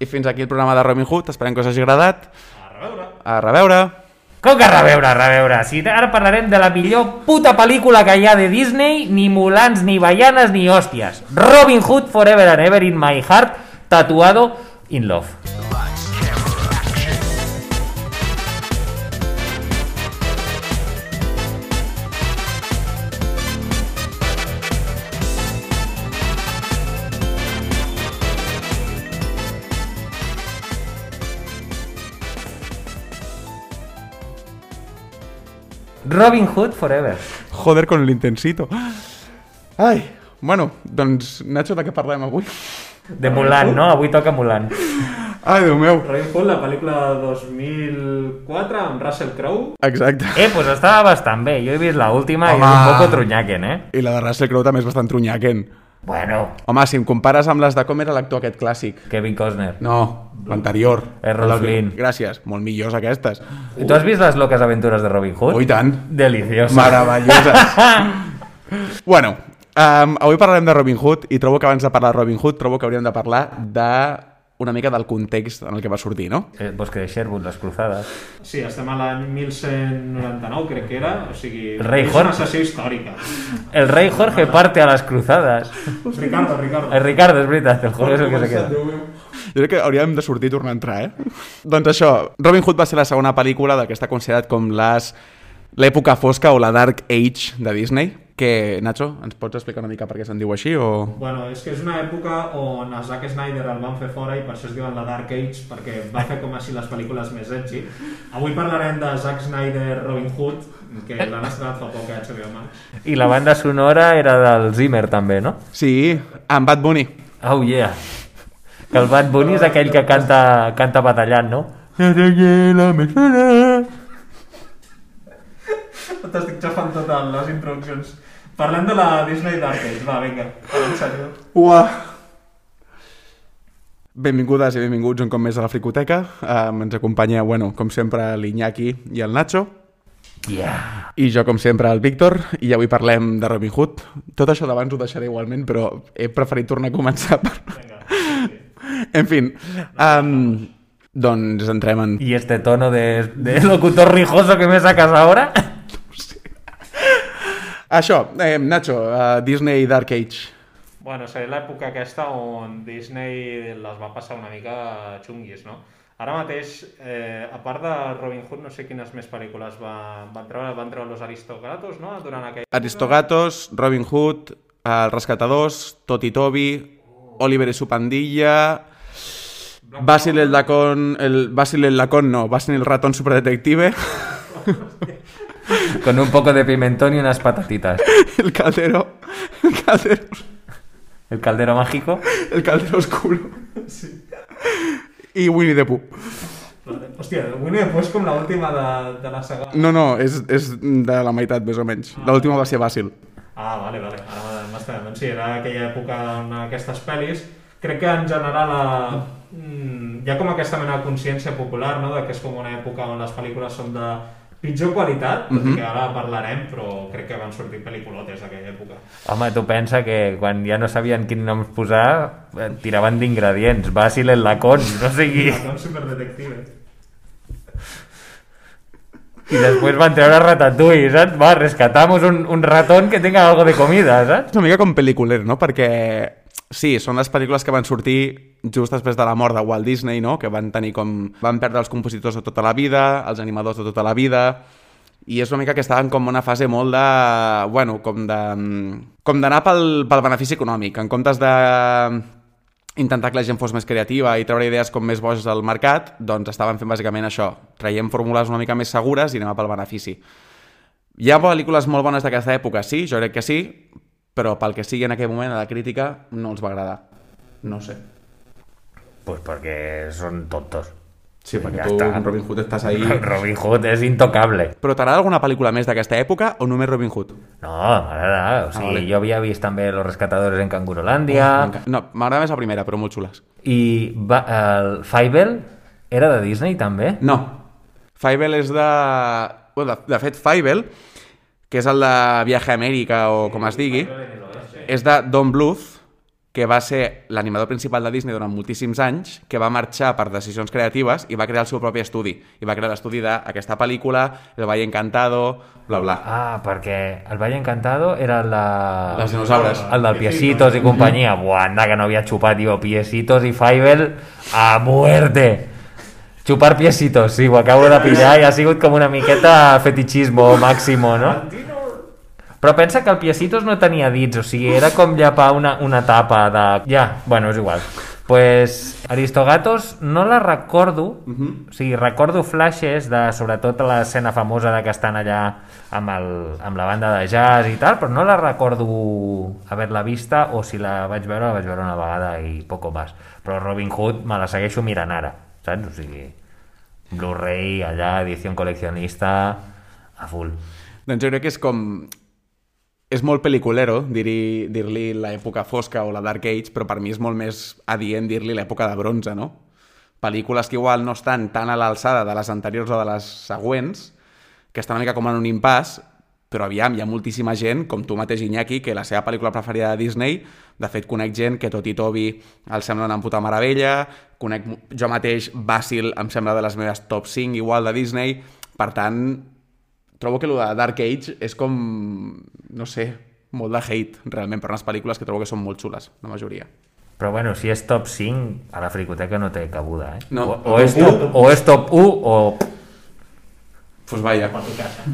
I fins aquí el programa de Robin Hood, esperem que us hagi agradat. A reveure. A reveure. Com que a reveure, a reveure? Si ara parlarem de la millor puta pel·lícula que hi ha de Disney, ni Mulans, ni Bayanes, ni hòsties. Robin Hood Forever and Ever in My Heart, tatuado in love. Robin Hood Forever. Joder con l'intensito. Ai, bueno, doncs, Nacho, de què parlem avui? De Mulan, no? Avui toca Mulan. Ai, Déu meu. Robin Hood, la pel·lícula de 2004 amb Russell Crowe. Exacte. Eh, pues estava bastant bé. Jo he vist l'última i és un poco trunyaquen, eh? I la de Russell Crowe també és bastant trunyaquen. Bueno, Home, si em compares amb les de com era l'actor aquest clàssic. Kevin Costner. No, l'anterior. Errol Les- Flynn. Gràcies, molt millors aquestes. Tu has vist les loques aventures de Robin Hood? Oh, i tant. Deliciosa. Meravelloses. bueno, um, avui parlarem de Robin Hood i trobo que abans de parlar de Robin Hood trobo que hauríem de parlar de una mica del context en el que va sortir, no? El bosque de Sherwood, les cruzadas. Sí, estem a l'any 1199, crec que era. O sigui, El rei és Jorge. una sessió històrica. El rei Jorge parte a las cruzadas. Ricardo, Ricardo. El Ricardo, és veritat, el Jorge és el que se queda. Jo crec que hauríem de sortir i tornar a entrar, eh? doncs això, Robin Hood va ser la segona pel·lícula del que està considerat com les l'època fosca o la Dark Age de Disney, que, Nacho, ens pots explicar una mica per què se'n diu així, o... Bueno, és que és una època on a Zack Snyder el van fer fora i per això es diuen la Dark Age, perquè va fer com així les pel·lícules més edgy. Avui parlarem de Zack Snyder Robin Hood, que l'han estrenat fa poc a HBO Max. I la banda sonora era del Zimmer, també, no? Sí, amb Bad Bunny. Oh, yeah. Que el Bad Bunny és aquell que canta, canta batallant, no? T'estic xafant totes les introduccions. Parlem de la Disney Dark Age, va, vinga. Ua! Benvingudes i benvinguts un cop més a la Fricoteca. Um, ens acompanya, bueno, com sempre, l'Iñaki i el Nacho. Yeah. I jo, com sempre, el Víctor. I avui parlem de Robin Hood. Tot això d'abans ho deixaré igualment, però he preferit tornar a començar per... Vinga, sí. En fin, um, doncs entrem en... ¿Y este tono de, de locutor rijoso que me sacas ahora? Això, eh, Nacho, uh, Disney Dark Age. Bueno, seria l'època aquesta on Disney les va passar una mica xunguis, no? Ara mateix, eh, a part de Robin Hood, no sé quines més pel·lícules va, van treure, van treure Los Aristogatos, no? Durant aquell... Aristogatos, Robin Hood, El Rescatadors, Toti Toby, Oliver y su pandilla, Basil el Lacón, el Basil el Lacón no, Basil el ratón superdetective, Con un poco de pimentón y unas patatitas. el caldero, el caldero, El caldero mágico. el caldero oscuro i Winnie the Pooh. Hòstia, el Winnie the Pooh és com l'última de, de la saga. No, no, és, és de la meitat més o menys. L'última va ser Basil. Ah, vale, vale. Ara m'està doncs sí, era aquella època en aquestes pel·lis. Crec que en general eh, mm, hi ha com aquesta mena de consciència popular, no?, de que és com una època on les pel·lícules són de pitjor qualitat, tot i que ara parlarem, però crec que van sortir pel·lículotes d'aquella època. Home, tu pensa que quan ja no sabien quin nom posar, eh, tiraven d'ingredients. Basil el lacón, no sigui... Són superdetectives. I després van treure Ratatouille, saps? Va, rescatamos un, un ratón que tenga algo de comida, saps? És una mica com pel·liculer, no? Perquè sí, són les pel·lícules que van sortir just després de la mort de Walt Disney, no? Que van tenir com... Van perdre els compositors de tota la vida, els animadors de tota la vida, i és una mica que estaven com una fase molt de... Bueno, com de... Com d'anar pel, pel benefici econòmic, en comptes de intentar que la gent fos més creativa i treure idees com més boges al mercat, doncs estaven fent bàsicament això. Traiem fórmules una mica més segures i anem pel benefici. Hi ha pel·lícules molt bones d'aquesta època, sí, jo crec que sí, però pel que sigui en aquell moment a la crítica no els va agradar. No sé. Pues porque son tontos. Sí, perquè perquè tu, està. Robin Hood, estàs ahí... Robin Hood és intocable. Però t'agrada alguna pel·lícula més d'aquesta època o només Robin Hood? No, m'agrada. O sigui, vale. jo havia vist també Los Rescatadores en Cangurolandia M'enca- No, m'agrada més la primera, però molt xules. i va, el Fievel era de Disney també? No. Fievel és de... Bueno, de, de fet, Fievel, que és el de Viaje a Amèrica o com es digui, és de Don Bluth, que va ser l'animador principal de Disney durant moltíssims anys, que va marxar per decisions creatives i va crear el seu propi estudi. I va crear l'estudi d'aquesta pel·lícula, El Valle Encantado, bla, bla. Ah, perquè el Valle Encantado era el de... Les dinosaures. El del Piecitos i companyia. Buah, anda, que no havia xupat, jo. Piecitos i Fievel a muerte. Xupar piecitos, sí, ho acabo de pillar i ha sigut com una miqueta fetichismo máximo, no? Però pensa que el Piecitos no tenia dits, o sigui, era com llapar una, una tapa de... Ja, bueno, és igual. Pues Aristogatos no la recordo, uh -huh. o sigui, recordo flashes de sobretot l'escena famosa de que estan allà amb, el, amb la banda de jazz i tal, però no la recordo haver-la vista o si la vaig veure, la vaig veure una vegada i poco más. Però Robin Hood me la segueixo mirant ara, saps? O sigui, Blu-ray, allà, edició col·leccionista, a full. Doncs jo crec que és com... És molt pel·liculero dir-li dir, l'època fosca o la Dark Age, però per mi és molt més adient dir-li l'època de bronze, no? Pel·lícules que igual no estan tan a l'alçada de les anteriors o de les següents, que estan una mica com en un impàs, però aviam, hi ha moltíssima gent, com tu mateix, Iñaki, que la seva pel·lícula preferida de Disney, de fet, conec gent que tot i Toby el sembla una puta meravella, conec jo mateix, Basil em sembla de les meves top 5 igual de Disney, per tant, trobo que el de Dark Age és com, no sé, molt de hate, realment, per unes pel·lícules que trobo que són molt xules, la majoria. Però bueno, si és top 5, a la fricoteca no té cabuda, eh? No. O, o, és top, o és top 1 o... Pues vaya.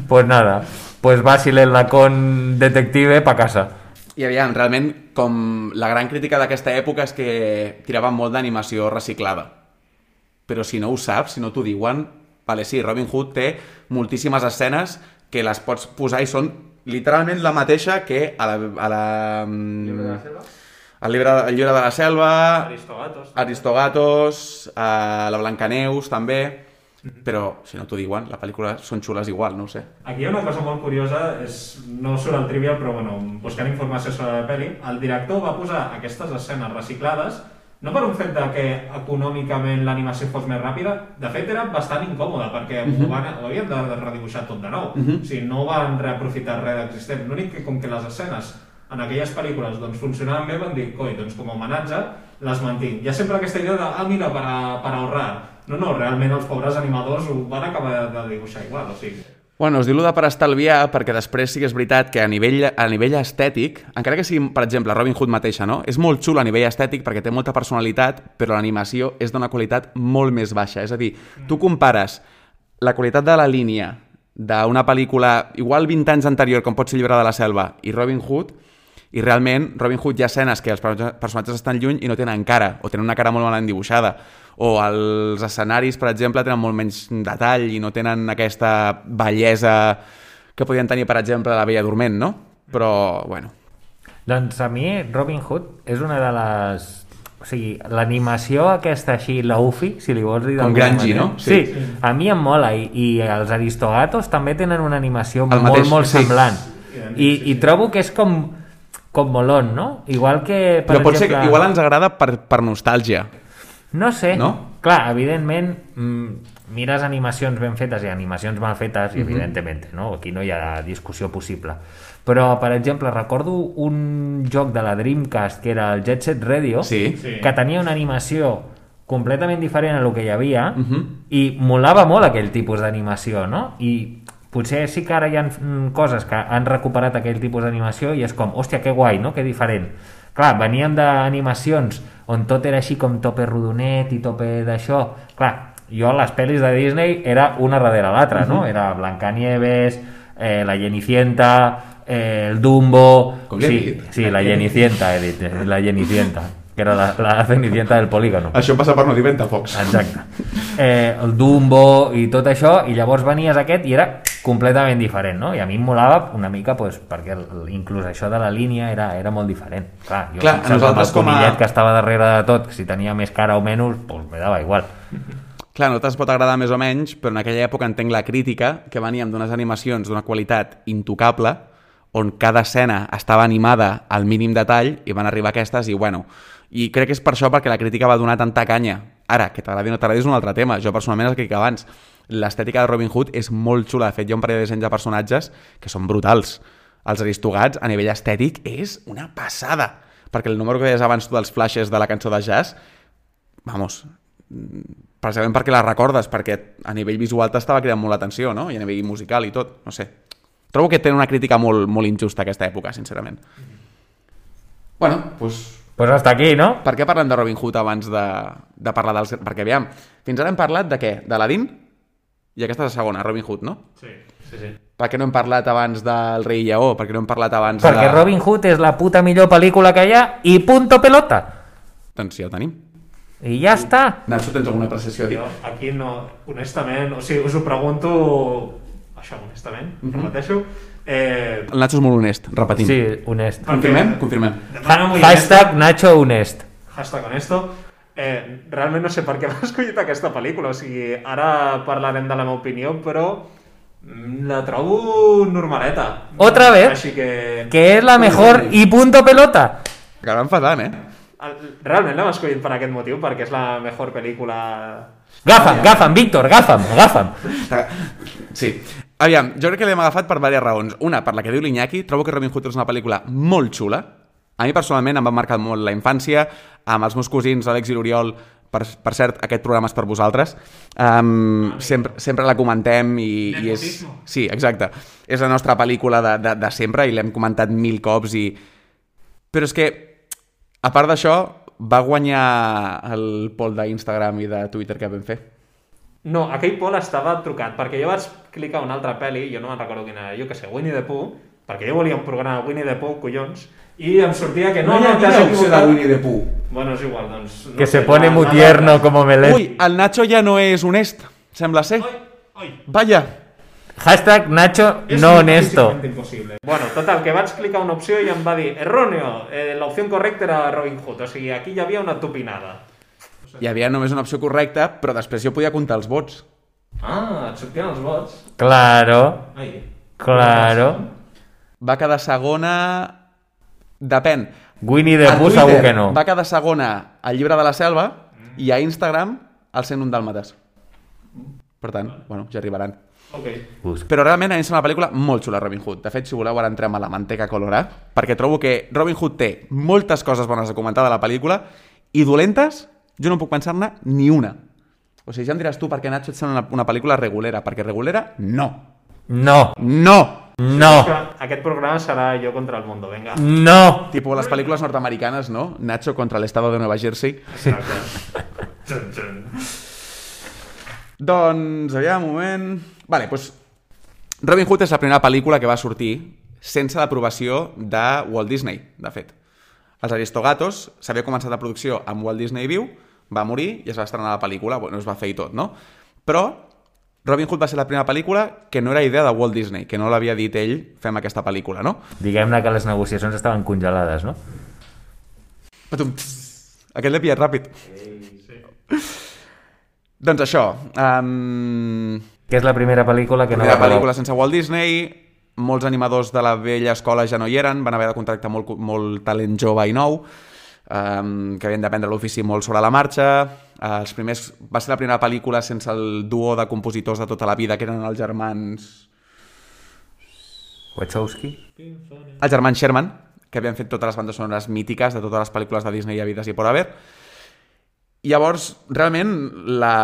Pues nada, pues Basil el lacón detective pa casa. I aviam, realment, com la gran crítica d'aquesta època és que tiraven molt d'animació reciclada. Però si no ho saps, si no t'ho diuen, vale, sí, Robin Hood té moltíssimes escenes que les pots posar i són literalment la mateixa que a la... A la Llibre de la selva? el llibre, el llibre de la selva, Aristogatos. Aristogatos, eh, la Blancaneus també, però si no t'ho diuen, la pel·lícula són xules igual, no ho sé. Aquí hi ha una cosa molt curiosa, és, no surt al trivial, però bueno, buscant informació sobre la pel·li, el director va posar aquestes escenes reciclades no per un fet de que econòmicament l'animació fos més ràpida, de fet era bastant incòmode perquè uh -huh. ho, van, ho havien de redibuixar tot de nou. Uh -huh. O sigui, no van reaprofitar res d'existent. L'únic que com que les escenes en aquelles pel·lícules doncs, funcionaven bé, van dir, coi, doncs com a homenatge les mantinc. Hi ha sempre aquesta idea de, ah, mira, per, a, per ahorrar. No, no, realment els pobres animadors ho van acabar de dibuixar igual, o sigui... Bueno, es diu lo de per estalviar perquè després sí que és veritat que a nivell, a nivell estètic, encara que sigui, per exemple, Robin Hood mateixa, no? és molt xul a nivell estètic perquè té molta personalitat, però l'animació és d'una qualitat molt més baixa. És a dir, tu compares la qualitat de la línia d'una pel·lícula igual 20 anys anterior, com pot ser Llibre de la Selva, i Robin Hood, i realment Robin Hood hi ha escenes que els personatges estan lluny i no tenen cara, o tenen una cara molt malament dibuixada, o els escenaris, per exemple, tenen molt menys detall i no tenen aquesta bellesa que podien tenir, per exemple, la Bella Dorment, no? Però, bueno, Doncs a mi Robin Hood és una de les... O sigui, l'animació aquesta així, la UFI, si li vols dir Com manera. no? Sí. Sí. sí, a mi em mola i, i els Aristogatos també tenen una animació El molt, mateix, molt sí. semblant. Sí, I, I trobo que és com, com molón, no? Igual que, per però pot ser exemple... que igual ens agrada per, per nostàlgia. No sé. No? Clar, evidentment, mm, mires animacions ben fetes i animacions mal fetes, Mhm. i evidentment, no? Aquí no hi ha discussió possible. Però, per exemple, recordo un joc de la Dreamcast que era el Jet Set Radio, Sí. Que tenia una animació completament diferent a lo que hi havia Mhm. i molava molt aquell tipus d'animació, no? I potser sí que ara hi ha mm, coses que han recuperat aquell tipus d'animació i és com, hòstia, que guai, no? Que diferent. Clar, veníem d'animacions on tot era així com tope rodonet i tope d'això. Clar, jo les pel·lis de Disney era una darrere l'altra, no? Era Blancanieves, eh, la Cenicienta, eh, el Dumbo... Com sí, dit? sí, la Cenicienta, he dit, eh, la Cenicienta, que era la, la Cenicienta del polígono. Això passa per no dir ventafocs. Exacte. Eh, el Dumbo i tot això, i llavors venies aquest i era completament diferent, no? I a mi em molava una mica, pues, perquè el, inclús això de la línia era, era molt diferent. Clar, jo Clar, a nosaltres el com a- que estava darrere de tot, que si tenia més cara o menys, pues me dava igual. Clar, a nosaltres pot agradar més o menys, però en aquella època entenc la crítica, que veníem d'unes animacions d'una qualitat intocable, on cada escena estava animada al mínim detall, i van arribar aquestes i, bueno... I crec que és per això perquè la crítica va donar tanta canya Ara, que t'agradi o no t'agradi és un altre tema. Jo personalment el que dic abans, l'estètica de Robin Hood és molt xula. De fet, hi ha un parell de dissenys de personatges que són brutals. Els aristogats, a nivell estètic, és una passada. Perquè el número que deies abans tu dels flashes de la cançó de jazz, vamos, precisament perquè la recordes, perquè a nivell visual t'estava cridant molt l'atenció, no? I a nivell musical i tot, no sé. Trobo que té una crítica molt, molt injusta aquesta època, sincerament. Bueno, doncs... Pues hasta aquí, no? Per què parlem de Robin Hood abans de, de parlar dels... Perquè, aviam, fins ara hem parlat de què? D'Aladin? I aquesta és la segona, Robin Hood, no? Sí, sí, sí. Per què no hem parlat abans del Rei Lleó? Per què no hem parlat abans Perquè de... Robin Hood és la puta millor pel·lícula que hi ha i punto pelota. Doncs ja ho tenim. I ja està. Nacho, tens alguna apreciació a dir? Jo aquí no, honestament, o sigui, us ho pregunto, això, honestament, mm -hmm. repeteixo, eh, El Nacho és molt honest, repetim. Sí, honest. Confirmem? Confirmem. hashtag Nacho honest. hashtag honesto, eh, realment no sé per què m'ha escollit aquesta pel·lícula, o sigui, ara parlarem de la meva opinió, però mm, la trobo normaleta. Otra vez. Així que... Que és la mejor i punto pelota. Acabem fatant, eh? Realment l'hem escollit per aquest motiu, perquè és la millor pel·lícula... Gafa'm, gafa'm, Víctor, gafa'm, gafa'm. Sí. Aviam, jo crec que l'hem agafat per diverses raons. Una, per la que diu l'Iñaki, trobo que Robin Hood és una pel·lícula molt xula. A mi personalment em va marcar molt la infància, amb els meus cosins, Àlex i l'Oriol, per, per cert, aquest programa és per vosaltres. Um, sempre, sempre la comentem i, i és... Sí, exacte. És la nostra pel·lícula de, de, de sempre i l'hem comentat mil cops i... Però és que, a part d'això, va guanyar el poll d'Instagram i de Twitter que vam fer. No, aquell Pol estava trucat, perquè jo vaig clicar una altra pel·li, jo no me'n recordo quina era, jo que sé, Winnie the Pooh, perquè jo volia un programa Winnie the Pooh, collons, i em sortia que no, no, t'has equivocat. the Pooh. Bueno, és igual, doncs... No Que sé, se pone muy tierno como Melén. Ui, el Nacho ja no és honest, sembla ser. Ai, ai. Vaya. Hashtag Nacho no honesto. impossible. Bueno, total, que vaig clicar una opció i em va dir erróneo, eh, la opció correcta era Robin Hood, o sigui, aquí hi havia una tupinada. Hi havia només una opció correcta, però després jo podia comptar els vots. Ah, et sortien els vots? Claro, Ai. claro. Va quedar segona... Depèn. Winnie the Pooh segur que no. Va quedar segona al llibre de la selva i a Instagram el 101 dàlmates. Per tant, bueno, ja arribaran. Ok. Busca. Però realment a mi sembla una pel·lícula molt xula, Robin Hood. De fet, si voleu, ara entrem a la manteca colorà, perquè trobo que Robin Hood té moltes coses bones a comentar de la pel·lícula i dolentes, jo no puc pensar-ne ni una. O sigui, ja em diràs tu per què Nacho et sembla una, una pel·lícula regulera, perquè regulera, no. No, No! no, Que Aquest programa serà jo contra el mundo, venga. no. Tipo les pel·lícules nord-americanes, no? Nacho contra l'estado de Nueva Jersey. Exacte. Txun, txun. Doncs, aviam, un moment... Vale, doncs... Robin Hood és la primera pel·lícula que va sortir sense l'aprovació de Walt Disney, de fet. Els Aristogatos s'havia començat la producció amb Walt Disney viu, va morir i es va estrenar la pel·lícula, bueno, es va fer i tot, no? Però Robin Hood va ser la primera pel·lícula que no era idea de Walt Disney, que no l'havia dit ell, fem aquesta pel·lícula, no? Diguem-ne que les negociacions estaven congelades, no? Patum, Aquest l'he pillat ràpid. Doncs això, um, Que és la primera pel·lícula que no primera va acabar. pel·lícula sense Walt Disney, molts animadors de la vella escola ja no hi eren, van haver de contractar molt, molt talent jove i nou, um, que havien d'aprendre l'ofici molt sobre la marxa. Uh, els primers, va ser la primera pel·lícula sense el duo de compositors de tota la vida, que eren els germans... Wachowski? Els germans Sherman, que havien fet totes les bandes sonores mítiques de totes les pel·lícules de Disney havides i por haver. I llavors, realment, la...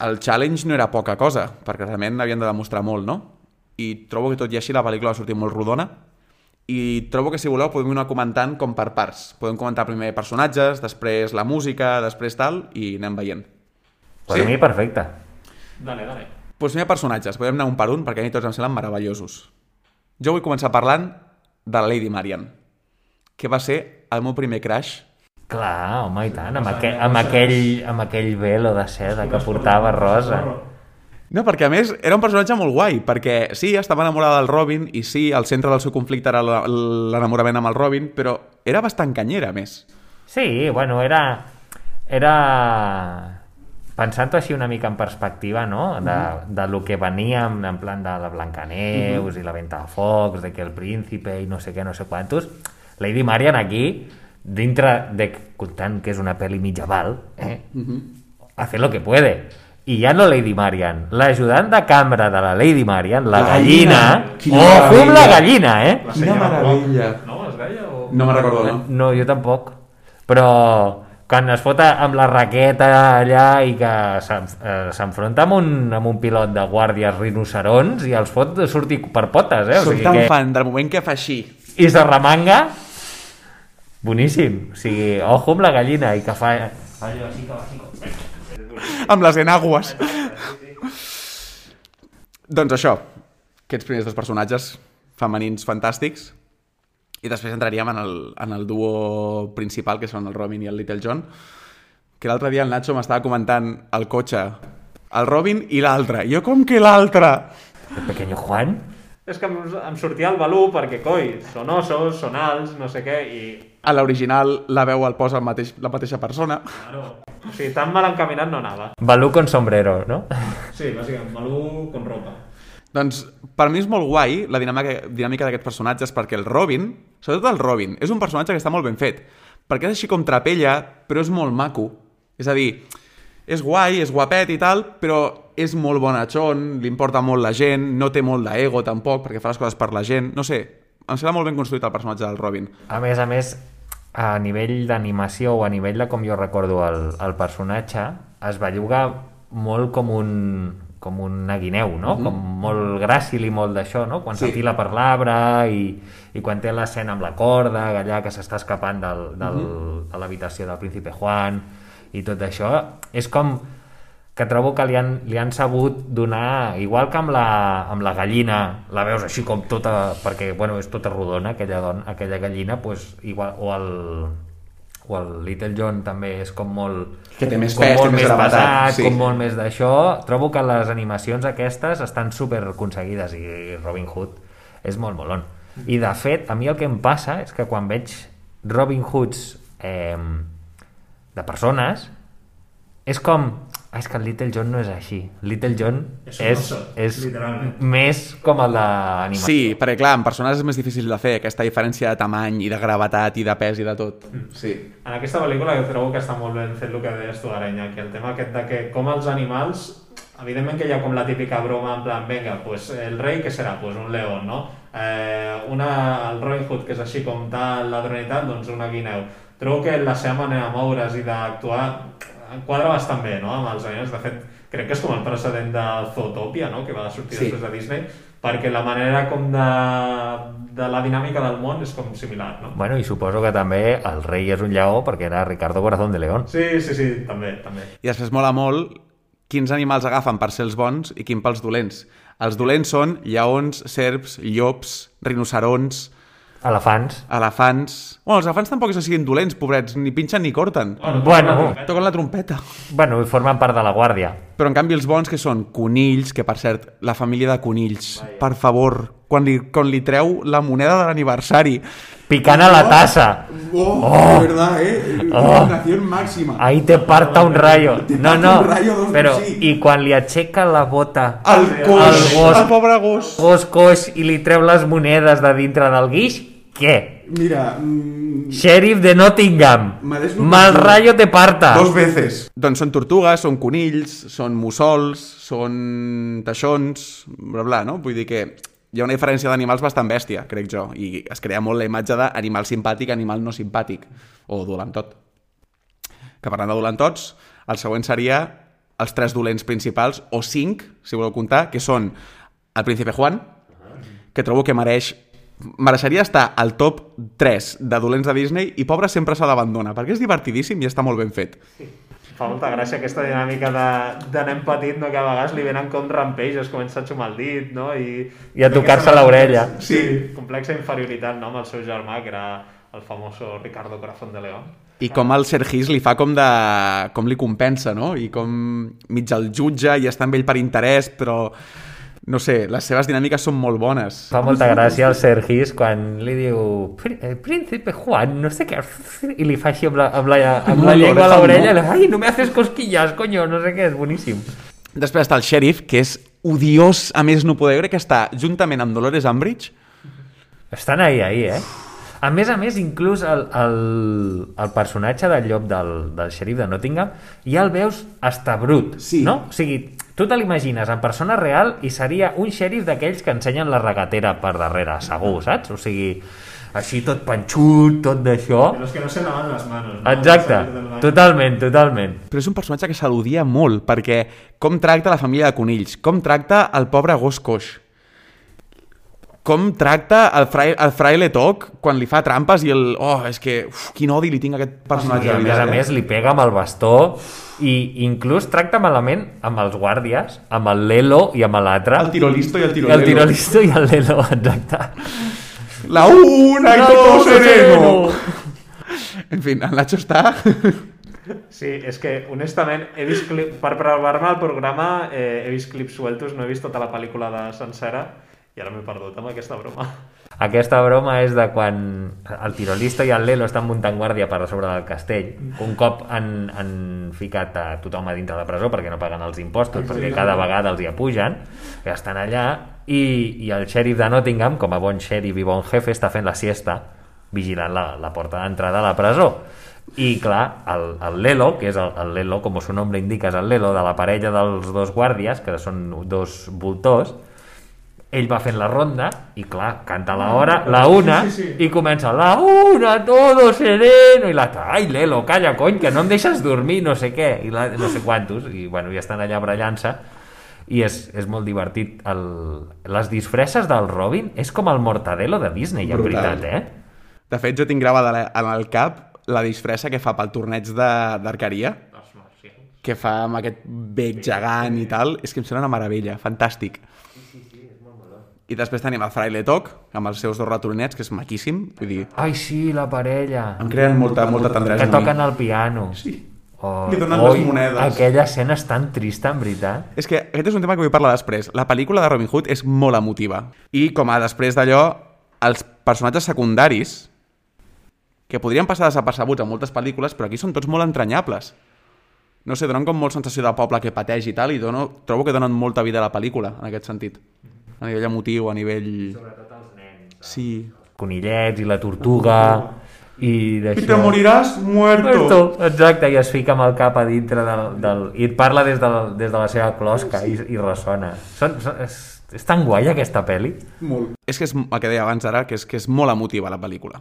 el challenge no era poca cosa, perquè realment havien de demostrar molt, no? I trobo que tot i així la pel·lícula va sortir molt rodona, i trobo que si voleu podem anar comentant com per parts. Podem comentar primer personatges, després la música, després tal, i anem veient. Per Sí? mi, perfecte. Dale, dale. Doncs primer personatges, podem anar un per un, perquè a mi tots em semblen meravellosos. Jo vull començar parlant de la Lady Marian, que va ser el meu primer crush Clar, home, i tant, amb, aquell, amb, aquell, amb aquell velo de seda que portava rosa. No, perquè a més era un personatge molt guai, perquè sí, estava enamorada del Robin i sí, el centre del seu conflicte era l'enamorament amb el Robin, però era bastant canyera, a més. Sí, bueno, era... Era... Pensant-ho així una mica en perspectiva, no? De, de lo que veníem, en plan de la Blancaneus i la Venta de Focs, de que el príncipe i no sé què, no sé quantos, Lady Marian aquí, dintre de... comptant que és una pel·li mitjaval, eh? hacer lo que puede. I ja no Lady Marian, l'ajudant de cambra de la Lady Marian, la, La gallina, gallina. Quina ojo amb la gallina, eh? La Quina. Block, No, es deia? O... No me'n recordo, no? No, jo tampoc. Però quan es fot amb la raqueta allà i que eh, s'enfronta amb, un, amb un pilot de guàrdies rinocerons i els fot sortir per potes, eh? O Soc sigui tan que... fan del moment que fa així. I se remanga boníssim. O sigui, ojo amb la gallina i que fa... fa allò així que va així com- amb les enagues. doncs això, aquests primers dos personatges femenins fantàstics i després entraríem en el, en el duo principal, que són el Robin i el Little John, que l'altre dia el Nacho m'estava comentant al cotxe el Robin i l'altre. Jo com que l'altre? El pequeño Juan? És que em, em sortia el balú perquè, coi, són ossos, són alts, no sé què, i... A l'original la veu el posa el mateix, la mateixa persona. Claro, o sigui, tan mal encaminat no anava. Balú con sombrero, no? Sí, bàsicament, balú con ropa. Doncs per mi és molt guai la dinàmica, dinàmica d'aquests personatges perquè el Robin, sobretot el Robin, és un personatge que està molt ben fet. Perquè és així com trapella, però és molt maco. És a dir, és guai, és guapet i tal, però és molt bonachón, li importa molt la gent, no té molt d'ego tampoc, perquè fa les coses per la gent. No sé, em sembla molt ben construït el personatge del Robin. A més a més, a nivell d'animació o a nivell de com jo recordo el, el personatge, es belluga molt com un, com un guineu, no? Com molt gràcil i molt d'això, no? Quan Sí. s'enfila per l'arbre i, i quan té l'escena amb la corda, allà que s'està escapant del, del, de l'habitació del príncipe Juan i tot això, és com que trobo que li han, li han sabut donar, igual que amb la, amb la gallina, la veus així com tota, perquè bueno, és tota rodona aquella, don, aquella gallina, pues, igual, o el, o el Little John també és com molt Que té més com pes, té molt més més gravetat, pesat, sí. com molt més d'això trobo que les animacions aquestes estan super aconseguides i Robin Hood és molt molon i de fet, a mi el que em passa és que quan veig Robin Hoods eh, de persones és com ah, és que el Little John no és així Little John És és, oso, és més com el d'animació Sí, perquè clar, en persones és més difícil de fer, aquesta diferència de tamany i de gravetat i de pes i de tot. Sí. En aquesta pel·lícula jo trobo que està molt ben fet el que deies tu, Arenya, que el tema aquest de que com els animals, evidentment que hi ha com la típica broma en plan, venga, pues el rei que serà? Pues un león, no? Eh, una, el Robin Hood, que és així com tal ladronitat, doncs una guineu. Trobo que la seva manera de moure's i d'actuar quadra bastant bé, no?, amb els animals. De fet, crec que és com el precedent de Zootopia, no?, que va sortir Sí. després de Disney, perquè la manera com de, de la dinàmica del món és com similar, no? Bueno, i suposo que també el rei és un lleó perquè era Ricardo Corazón de León. Sí, sí, sí, també, també. I després mola molt quins animals agafen per ser els bons i quin pels dolents. Els dolents són lleons, serps, llops, rinocerons, Elefants. elefants... Bueno, els elefants tampoc és que siguin dolents, pobrets, ni pinxen ni corten. Bueno, Toquen la trompeta. bueno, i formen part de la guàrdia. Però en canvi els bons que són conills, que per cert, la família de conills, per favor, quan li, quan li treu la moneda de l'aniversari... Picant a la tassa. Oh, Oh. de verdad, eh? Oh. máxima. Ahí te parta un rayo. Te No, no, un rayo, dos però sí. i quan li aixeca la bota El El coix, gos. el pobre gos. gos coix i li treu les monedes de dintre del guix, què? Mira, mm, Sheriff de Nottingham. Mal rayo te parta. Dos veces. Doncs són tortugues, són conills, són mussols, són teixons, bla bla, no? Vull dir que hi ha una diferència d'animals bastant bèstia, crec jo, i es crea molt la imatge d'animal simpàtic, animal no simpàtic, o dolentot. Que parlant de dolentots, el següent seria els tres dolents principals, o cinc, si voleu comptar, que són el príncipe Juan, que trobo que mereix mereixeria estar al top 3 de dolents de Disney i pobre sempre se l'abandona, perquè és divertidíssim i està molt ben fet. Fa molta gràcia aquesta dinàmica de- d'anem petit, no? que a vegades li venen com rampells, comença a xumar el dit, no? I, I a tocar-se l'orella. Sí. sí. Complexa inferioritat, no?, amb el seu germà, que era el famoso Ricardo Corazón de León. I com el Sergis li fa com de... com li compensa, no? I com mig el jutge i està amb ell per interès, però... No sé, les seves dinàmiques són molt bones. Fa molta gràcia el Sergis quan li diu "Prí- eh, Príncipe Juan, no sé què i li fa així amb la, amb la, amb la llengua a l'orella no? ai, no me haces cosquillas, coño, no sé què, és boníssim Després està el xèrif, que és odiós, a més no poder, crec que està juntament amb Dolores Umbridge. estan ahí, ahí, eh? A més a més, inclús el, el, el personatge del llop del, del xèrif de Nottingham ja el veus hasta brut, Sí. no? O sigui, tu te l'imagines en persona real i seria un xèrif d'aquells que ensenyen la regatera per darrere, segur, saps? O sigui, així tot panxut, tot d'això. De los que no se lavan las manos. ¿no? Exacte, totalment, totalment. Però és un personatge que s'al·ludia molt, perquè com tracta la família de conills, com tracta el pobre gos coix, com tracta el, frai, el fraile Toc quan li fa trampes i el... Oh, és que... Uf, quin odi li tinc a aquest personatge. I a de més a veritat, més li pega amb el bastó i inclús tracta malament amb els guàrdies, amb el Lelo i amb l'altre. El tirolisto i el El tirolelo. tirolisto i el Lelo, exacte. La una i No, todo sereno. En fi, el Nacho està... Sí, és que, honestament, he vist clip... per preparar-me al programa eh, he vist clips sueltos, no he vist tota la pel·lícula de sencera i ara m'he perdut amb aquesta broma. Aquesta broma és de quan el tirolista i el Lelo estan muntant guàrdia per sobre del castell. Un cop han, han ficat a tothom a dintre de la presó perquè no paguen els impostos, perquè cada vegada els hi apugen, i estan allà, i, i el xèrif de Nottingham, com a bon xèrif i bon jefe, està fent la siesta vigilant la, la porta d'entrada a la presó. I clar, el, el Lelo, que és el, el Lelo, com su nombre indica, és el Lelo de la parella dels dos guàrdies, que són dos voltors, ell va fent la ronda i clar, canta la hora, la una Sí, sí, sí. i comença la una, todo sereno i l'altre, ai Lelo, calla cony que no em deixes dormir, no sé què i la, no sé quantos, i bueno, ja estan allà brallant-se i és, és molt divertit el, les disfresses del Robin és com el Mortadelo de Disney en Brutal. veritat, eh? De fet, jo tinc gravada en el cap la disfressa que fa pel torneig de- d'arqueria, que fa amb aquest bec gegant i tal, és que em sembla una meravella, fantàstic. I després tenim el Fraile Toc, amb els seus dos ratolinets, que és maquíssim, vull dir, Ai sí, la parella em creen molta, molta tendresa que toquen el piano Sí. oh, Li donen oi, les monedes. aquella escena és tan trista en veritat És que aquest és un tema que vull parlar després. La pel·lícula de Robin Hood és molt emotiva. I com a després d'allò, els personatges secundaris, que podrien passar desapercebuts en moltes pel·lícules, però aquí són tots molt entranyables. No sé, donen com molt sensació de poble que pateix i tal, i dono, trobo que donen molta vida a la pel·lícula, en aquest sentit. A nivell emotiu, a nivell... sobretot els nens Sí. conillets i la tortuga i. I te moriràs muerto. Muerto. Exacte, i es fica amb el cap a dintre del... del i et parla des de, la- des de la seva closca i, i ressona. Són, són, és, és tan guai aquesta pel·li. Molt. És que és el que deia abans ara, que és, que és molt emotiva la pel·lícula.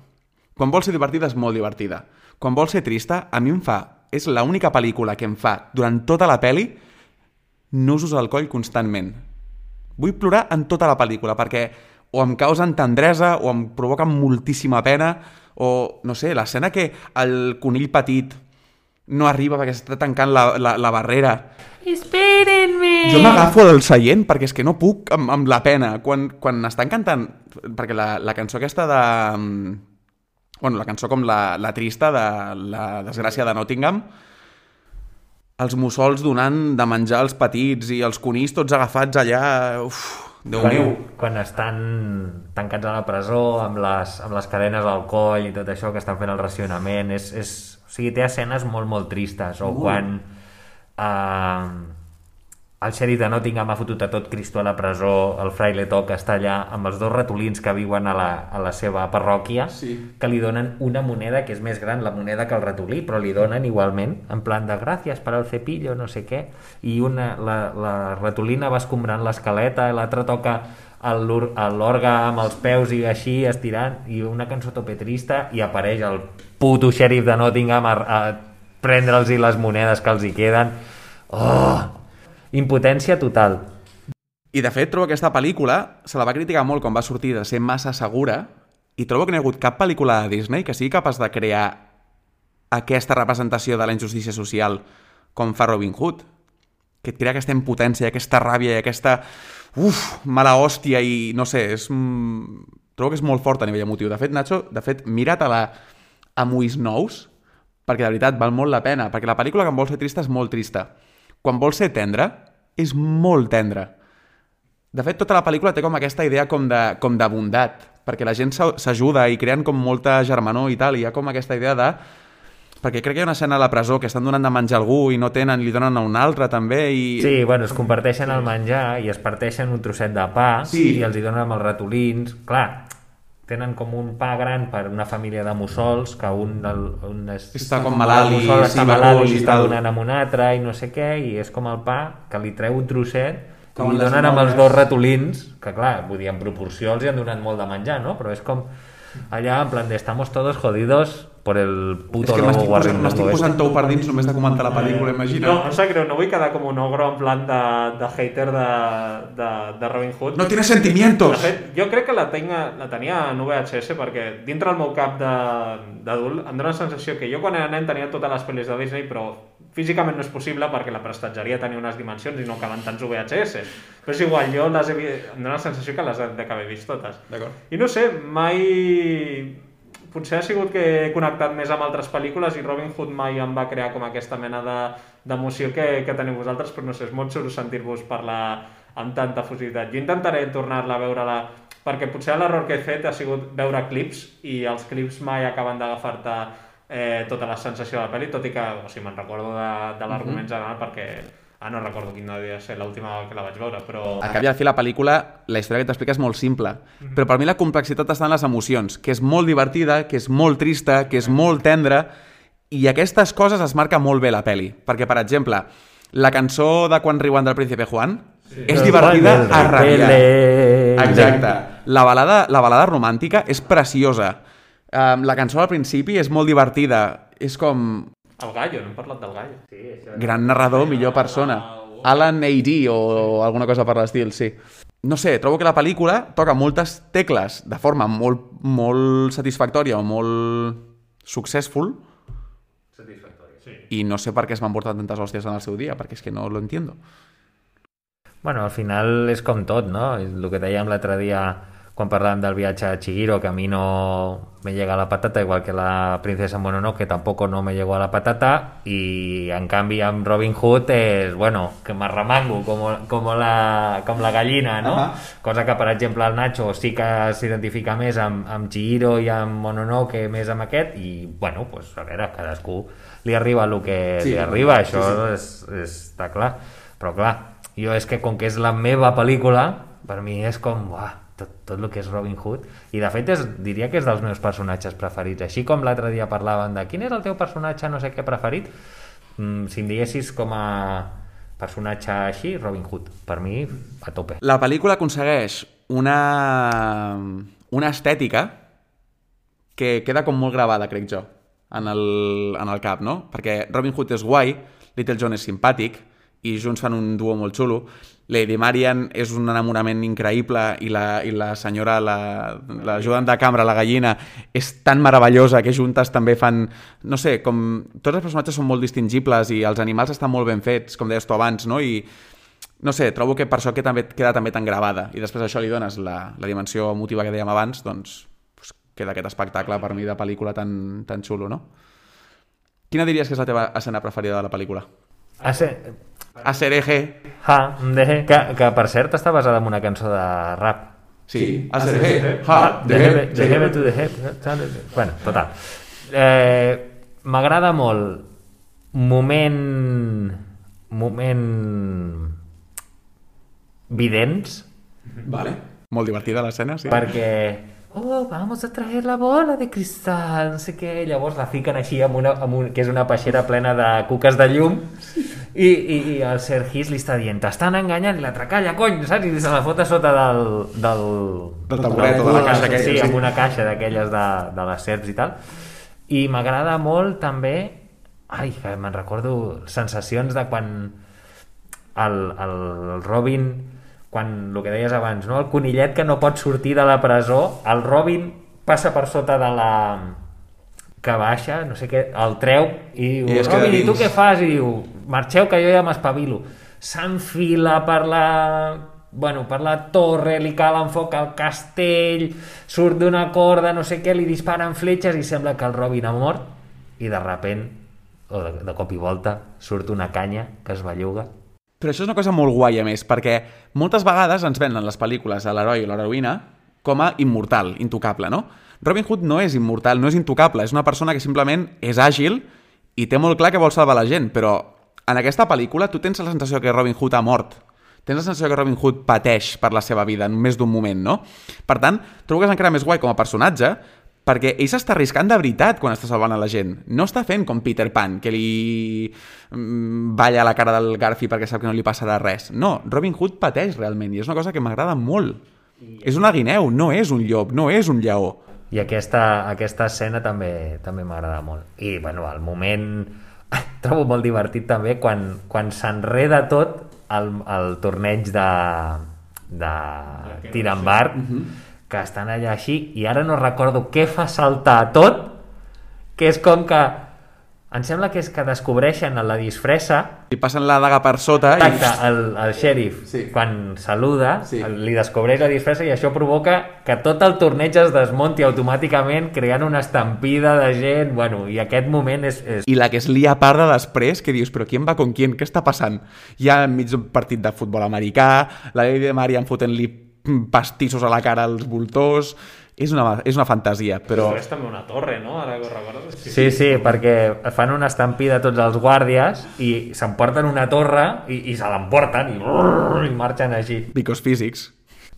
Quan vol ser divertida és molt divertida. Quan vol ser trista, a mi em fa... És l'única pel·lícula que em fa, durant tota la pel·li, nusos al coll constantment. Vull plorar en tota la pel·lícula, perquè o em causen tendresa, o em provoquen moltíssima pena, o, no sé, l'escena que el conill petit no arriba perquè s'està tancant la, la, la barrera Espérenme! jo m'agafo del seient perquè és que no puc amb, amb la pena. Quan, quan estan cantant... Perquè la, la cançó aquesta de... mm, Bueno, la cançó com la, la trista de la desgràcia de Nottingham, els mussols donant de menjar als petits i els conills tots agafats allà... Uf, Déu quan, meu. quan estan tancats a la presó amb les, amb les cadenes al coll i tot això que estan fent el racionament és, és, o sigui, té escenes molt molt tristes o quan eh, el xèrif de Nottingham ha fotut a tot Cristo a la presó el fraile Toc està allà amb els dos ratolins que viuen a la, a la seva parròquia Sí. que li donen una moneda que és més gran la moneda que el ratolí però li donen igualment en plan de gràcies per al cepillo no sé què i una, la, la ratolina va escombrant l'escaleta i l'altra toca l'orga amb els peus i així estirant i una cançó tope trista i apareix el puto xèrif de Nottingham a, a prendre'ls les monedes que els hi queden oh! Impotència total I de fet trobo que aquesta pel·lícula se la va criticar molt quan va sortir de ser massa segura i trobo que no hi ha hagut cap pel·lícula de Disney que sigui capaç de crear aquesta representació de la injustícia social com fa Robin Hood que et crea aquesta impotència aquesta ràbia i aquesta uf, mala hòstia i no sé, és, mm, trobo que és molt fort a nivell emotiu. De fet, Nacho, de fet, mira't-la amb ulls nous perquè de veritat val molt la pena, perquè la pel·lícula que em vol ser trista és molt trista. Quan vol ser tendra, és molt tendra. De fet, tota la pel·lícula té com aquesta idea com de, com de bondat, perquè la gent s'a- s'ajuda i creen com molta germanor i tal, i hi ha com aquesta idea de... Perquè crec que hi ha una escena a la presó que estan donant de menjar a algú i no tenen, li donen a un altre també, i... Sí, bueno, es comparteixen el menjar i es parteixen un trosset de pa Sí. i els hi donen amb els ratolins. Clar, tenen com un pa gran per una família de mussols, que un, el, un es, Està com malalt i sí, està malalt i i està donant amb un altre i no sé què, i és com el pa que li treu un trosset i li donen amb els dos ratolins, que clar, vull dir, en proporció els hi han donat molt de menjar, no? Però és com allà, en plan de estamos todos jodidos por el És puto que lobo m'estic Warren posant, m'estic posant tou per dins només de comentar la pel·lícula, imagina. No, em sap greu, no vull quedar com un ogro en plan de, de hater de, de, de Robin Hood. No tiene De sentimientos. fet, jo crec que la, tenga, la tenia en VHS perquè dintre el meu cap de- d'adult em dóna la sensació que jo quan era nen tenia totes les pel·lis de Disney però físicament no és possible perquè la prestatgeria tenia unes dimensions i no caben tants VHS. Però és igual, jo les he, em dóna la sensació que les he d'haver vist totes. D'acord. I no sé, mai... Potser ha sigut que he connectat més amb altres pel·lícules i Robin Hood mai em va crear com aquesta mena de- d'emoció que, que teniu vosaltres, però no sé, és molt xulo sentir-vos parlar amb tanta fusivitat. Jo intentaré tornar-la a veure-la perquè potser l'error que he fet ha sigut veure clips i els clips mai acaben d'agafar-te eh, tota la sensació de la pel·li, tot i que o sigui, me'n recordo de, de l'argument general perquè ah, no recordo quina devia ser l'última que la vaig veure, però... Al cap i al fi la pel·lícula, la història que t'explica és molt simple, però per mi la complexitat està en les emocions, que és molt divertida, que és molt trista, que és molt tendra, i aquestes coses es marca molt bé la peli. Perquè, per exemple, la cançó de Quan riuen del príncipe Juan sí. és divertida a rabiar. Exacte. La balada, la balada romàntica és preciosa. Um, la cançó al principi és molt divertida. És com El gallo, no hem parlat del gallo. Sí, això... gran narrador, millor persona. Alan A.D. o alguna cosa per l'estil, sí. No sé, trobo que la pel·lícula toca moltes tecles de forma molt, molt satisfactòria o molt successful Satisfactori. Sí. i no sé per què es m'han portat tantes hòsties en el seu dia, perquè és que no lo entiendo. Bueno, al final és com tot, no? El que dèiem l'altre dia quan parlàvem del viatge a Chihiro, que a mi no me llega la patata, igual que la princesa Mononoke tampoco no me llegó a la patata, y en canvi amb Robin Hood és, bueno, que m'arremango com, com, la, com la gallina, no? Ahà. Cosa que, per exemple, el Nacho sí que s'identifica més amb, amb Chihiro i amb Mononoke més amb aquest, i, bueno, pues, a veure, cadascú li arriba el que Sí, li arriba, això sí, És, és, està clar. Però clar, jo és que com que és la meva pel·lícula, per mi és com, uah, tot, tot el que és Robin Hood, i de fet és, diria que és dels meus personatges preferits. Així com l'altre dia parlaven de quin és el teu personatge no sé què preferit, mm, si em diguessis com a personatge així, Robin Hood, per mi, a tope. La pel·lícula aconsegueix una, una estètica que queda com molt gravada, crec jo, en el, en el cap, no? Perquè Robin Hood és guai, Little John és simpàtic, i junts fan un duo molt xulo. Lady Marian és un enamorament increïble i la, i la senyora, la- l'ajudant la, de cambra, la gallina, és tan meravellosa que juntes també fan... No sé, com... Tots els personatges són molt distingibles i els animals estan molt ben fets, com deies tu abans, no? I no sé, trobo que per això que també queda també tan gravada i després això li dones la, la dimensió emotiva que dèiem abans, doncs, doncs queda aquest espectacle per mi de pel·lícula tan, tan xulo, no? Quina diries que és la teva escena preferida de la pel·lícula? A ser... Eje. Ha, de, que, que per cert està basada en una cançó de rap. Sí, a ser eje. Ha, De de heaven, de heaven to the head. Bueno, total. Eh, M'agrada molt moment... moment... vidents, Vale. Molt divertida l'escena, sí. perquè oh, vamos a traer la bola de cristal, no sé què, llavors la fiquen així amb una, amb un, que és una peixera plena de cuques de llum. I, i, i el Sir His li està dient t'estan enganyant i l'altre calla, cony, saps? I se la fota sota del... del, Del taburet. o de la caixa aquella, sí, amb una caixa d'aquelles de, de les serps i tal. I m'agrada molt també ai, me'n recordo sensacions de quan el, el Robin quan el que deies abans, no? el conillet que no pot sortir de la presó, el Robin passa per sota de la que baixa, no sé què, el treu i diu, I Robin, i tu dins." què fas? I diu, marxeu que jo ja m'espavilo. S'enfila per la bueno, per la torre, li cala en foc al castell, surt d'una corda, no sé què, li disparen fletxes i sembla que el Robin ha mort i de repent, o de, de cop i volta, surt una canya que es belluga Però això és una cosa molt guai, a més, perquè moltes vegades ens venen les pel·lícules a l'heroi o l'heroïna com a immortal, intocable, no? Robin Hood no és immortal, no és intocable, és una persona que simplement és àgil i té molt clar que vol salvar la gent, però en aquesta pel·lícula tu tens la sensació que Robin Hood ha mort. tens la sensació que Robin Hood pateix per la seva vida en més d'un moment, no? Per tant, trobo que és encara més guai com a personatge perquè ell s'està arriscant de veritat quan està salvant a la gent. No està fent com Peter Pan, que li mm, balla la cara del Garfi perquè sap que no li passarà res. No, Robin Hood pateix realment i és una cosa que m'agrada molt. És una guineu, no és un llop, no és un lleó. I aquesta, aquesta escena també també m'agrada molt. I, bueno, el moment... Trobo molt divertit també quan, quan s'enreda tot el, el torneig de, de tir amb art, que estan allà així, i ara no recordo què fa saltar tot, que és com que em sembla que és que descobreixen la disfressa Li passen la daga per sota Exacte, i... el, el xèrif, Sí. quan saluda, Sí. li descobreix la disfressa i això provoca que tot el torneig es desmunti automàticament, creant una estampida de gent, bueno, i aquest moment és... és... I la que es lia a part de després, que dius, però qui va con qui? Què està passant? Hi ha enmig d'un partit de futbol americà, la Lady de Marian fotent-li pastissos a la cara als voltors... És una, és una fantasia, però... Però és també una torre, no? Ara que ho recordes. Sí, sí, perquè fan una estampida a tots els guàrdies i s'emporten una torre i, i se l'emporten i, brrr, i marxen així. Because physics.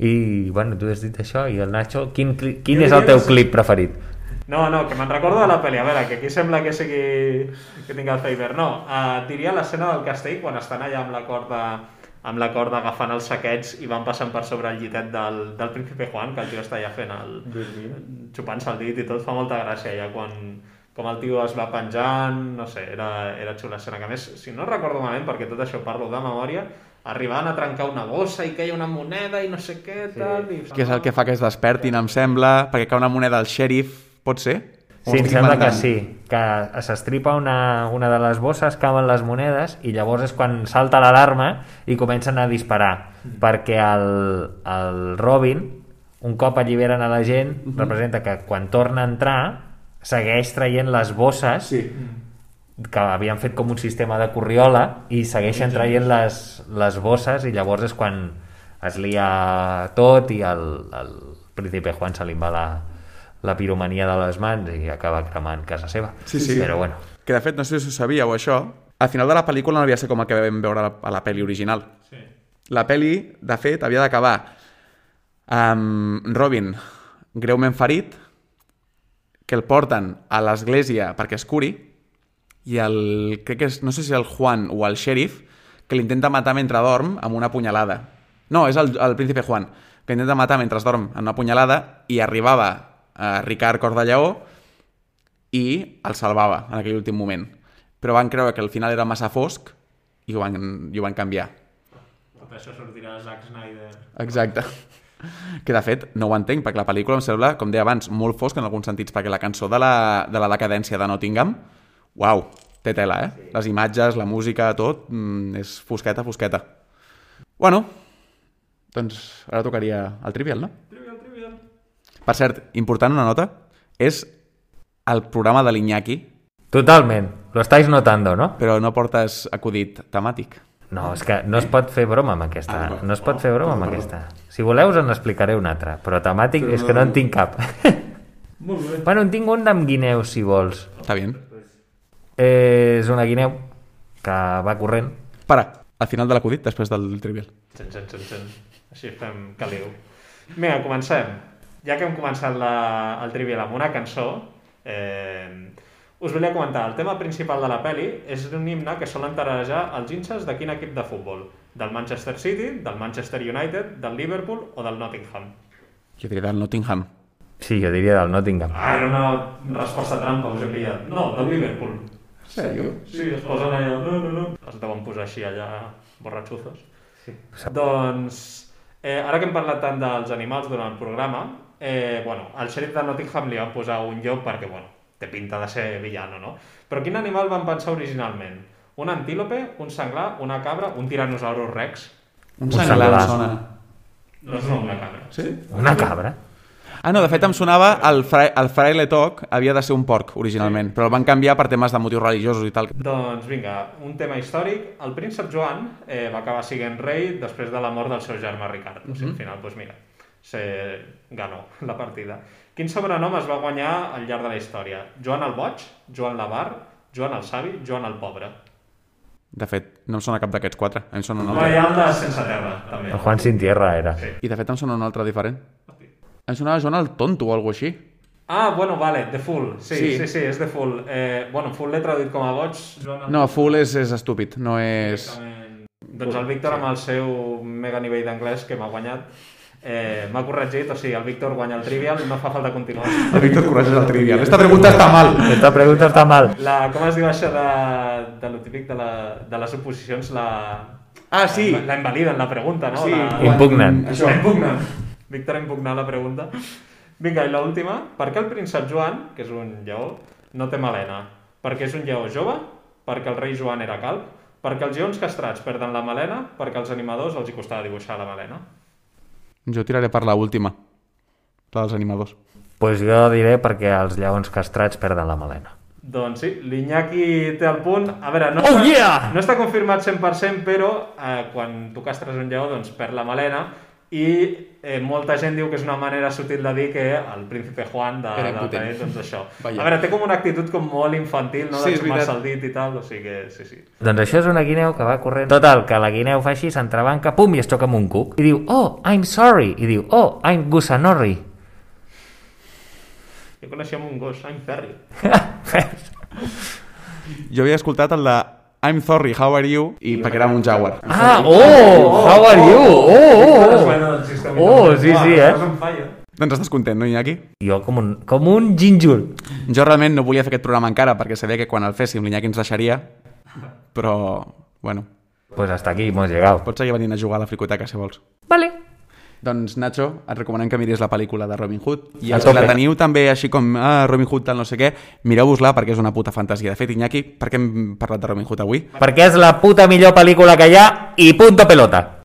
I, bueno, tu has dit això i el Nacho, quin, quin és el teu clip preferit? No, no, que me'n recordo de la pel·li. A veure, que aquí sembla que sigui... que tinc el Faber. No, uh, diria l'escena del castell quan estan allà amb la corda amb la corda agafant els saquets i van passant per sobre el llitet del, del príncipe Juan, que el tio està allà fent el... xupant-se el dit i tot, fa molta gràcia ja quan com el tio es va penjant, no sé, era, era xula escena. Que a més, si no recordo malament, perquè tot això parlo de memòria, arribaven a trencar una bossa i queia una moneda i no sé què, tal... I... Que és el que fa que es despertin, em sembla, perquè cau una moneda al xèrif, pot ser? Sí, em sembla que sí, que s'estripa una, una de les bosses, cauen les monedes i llavors és quan salta l'alarma i comencen a disparar perquè el, el Robin un cop alliberen a la gent representa que quan torna a entrar segueix traient les bosses Sí. que havien fet com un sistema de corriola i segueixen traient les, les bosses i llavors és quan es lia tot i el, el príncipe Juan se li va la, la piromania de les mans i acaba cremant casa seva. Sí, sí. Però bueno, Que de fet, no sé si ho sabíeu això, al final de la pel·lícula no havia de ser com el que vam veure a la, a la pel·li original. Sí. La pel·li, de fet, havia d'acabar amb Robin greument ferit, que el porten a l'església perquè es curi, i el, crec que és, no sé si el Juan o el xèrif, que l'intenta matar mentre dorm amb una punyalada. No, és el, el príncipe Juan, que intenta matar mentre es dorm amb una punyalada i arribava a Ricard Cor de Lleó i el salvava en aquell últim moment. Però van creure que al final era massa fosc i ho van, i ho van canviar. Per això sortirà Zack Snyder. Exacte. Que de fet no ho entenc, perquè la pel·lícula em sembla, com deia abans, molt fosc en alguns sentits, perquè la cançó de la, de la decadència de Nottingham, uau, té tela, eh? Les imatges, la música, tot, mm, és fosqueta, fosqueta. Bueno, doncs ara tocaria el trivial, no? Per cert, important una nota, és el programa de l'Iñaki, totalment. Lo estáis notando, no? però no portes acudit temàtic. No, és que no es pot fer broma amb aquesta. Ah, No es pot fer broma amb aquesta. Si voleu us en explicaré un altre, però temàtic és que no en tinc cap. Molt bé. bueno, en tinc un d'amb guineus, si vols. Està bé? És una guineu que va corrent Para, al final de l'acudit, després del trivial. Cen, cen, cen. Així fem caliu. Vinga, comencem. Ja que hem començat la, el trivial amb una cançó, eh, us volia comentar, el tema principal de la peli és un himne que solen tararejar els inces de quin equip de futbol? Del Manchester City, del Manchester United, del Liverpool o del Nottingham? Jo diria del Nottingham. Sí, jo diria del Nottingham. Ah, era una resposta trampa, us he pillat. No, del Liverpool. Sèrio? Sí, es posen allà... No, no, no. Es deuen posar així allà borratxuzos. Sí. Doncs, eh, ara que hem parlat tant dels animals durant el programa, eh, bueno, al xèrif de Nottingham li van posar un llop perquè, bueno, té pinta de ser villano, no? Però quin animal van pensar originalment? Un antílope, un senglar, una cabra, un tiranosaurus rex? Un Un senglar senglar. sona. No és una cabra. Sí? Una cabra? Ah, no, de fet em sonava el, fra el fraile toc havia de ser un porc originalment, sí. però el van canviar per temes de motius religiosos i tal. Doncs vinga, un tema històric. El príncep Joan eh, va acabar sent rei després de la mort del seu germà Ricard. O sigui, al final, doncs mira, se ganó la partida. Quin sobrenom es va guanyar al llarg de la història? Joan el Boig, Joan l'Avar, Joan el Savi, Joan el Pobre. De fet, no em sona cap d'aquests quatre. A mi em sona un No, altre. hi ha el de Sense Terra, també. El Juan Sin Tierra era. Sí. I de fet em sona un altre diferent. Em sonava Joan el tonto o alguna així. Ah, bueno, vale, The Fool. Sí, Sí. sí, sí, sí és The Fool. Eh, bueno, Fool l'he traduït com a boig. Joan el- No, full és, és estúpid, no és... Directament. Doncs el Víctor amb el seu mega nivell d'anglès que m'ha guanyat eh, m'ha corregit, o sigui, el Víctor guanya el trivial, no fa falta continuar. El Víctor corregeix el trivial. Esta pregunta està mal. Esta pregunta està mal. La, com es diu això de, de lo típic de, la, de les oposicions? La, Ah, sí. La invaliden, la pregunta, no? Sí, La, Impugnen. Això. La impugnen. Víctor ha impugnat la pregunta. Vinga, i l'última. Per què el príncep Joan, que és un lleó, no té melena? Perquè és un lleó jove? Perquè el rei Joan era calb? Perquè els lleons castrats perden la melena? Perquè als animadors els hi costava dibuixar la melena? Jo tiraré per la última. La dels animadors. pues jo diré perquè els lleons castrats perden la melena. Doncs sí, l'Iñaki té el punt. A veure, no, Oh, està, yeah! no està confirmat 100%, però eh, quan tu castres un lleó, doncs perd la melena i eh, molta gent diu que és una manera sutil de dir que el príncipe Juan de, Era de tenir, doncs això. Vaja. A veure, té com una actitud com molt infantil, no? Sí, de és veritat. xumar-se el dit i tal, o sigui que sí, sí. Doncs això és una guineu que va corrent. Total, que la guineu fa així, s'entrebanca, pum, i es xoca amb un cuc. I diu, oh, I'm sorry. I diu, oh, I'm gusanorri. Jo coneixia un gos, I'm Ferry. Jo havia escoltat el de I'm sorry, how are you? I perquè era un jaguar. ah, oh, how are you? Oh, oh, oh. Oh, sí, sí, eh? Doncs estàs content, no, Iñaki? Jo com un, com un gínjol. Jo realment no volia fer aquest programa encara perquè sabia que quan el féssim l'Iñaki ens deixaria, però, bueno, Pues hasta aquí hemos llegado. pots seguir venint a jugar a la fricoteca si vols. Vale. Doncs, Nacho, et recomanem que miris la pel·lícula de Robin Hood. I els que la teniu també així com ah, Robin Hood tal no sé què, mireu-vos-la perquè és una puta fantasia. De fet, Iñaki, per què hem parlat de Robin Hood avui? Perquè és la puta millor pel·lícula que hi ha i punto pelota.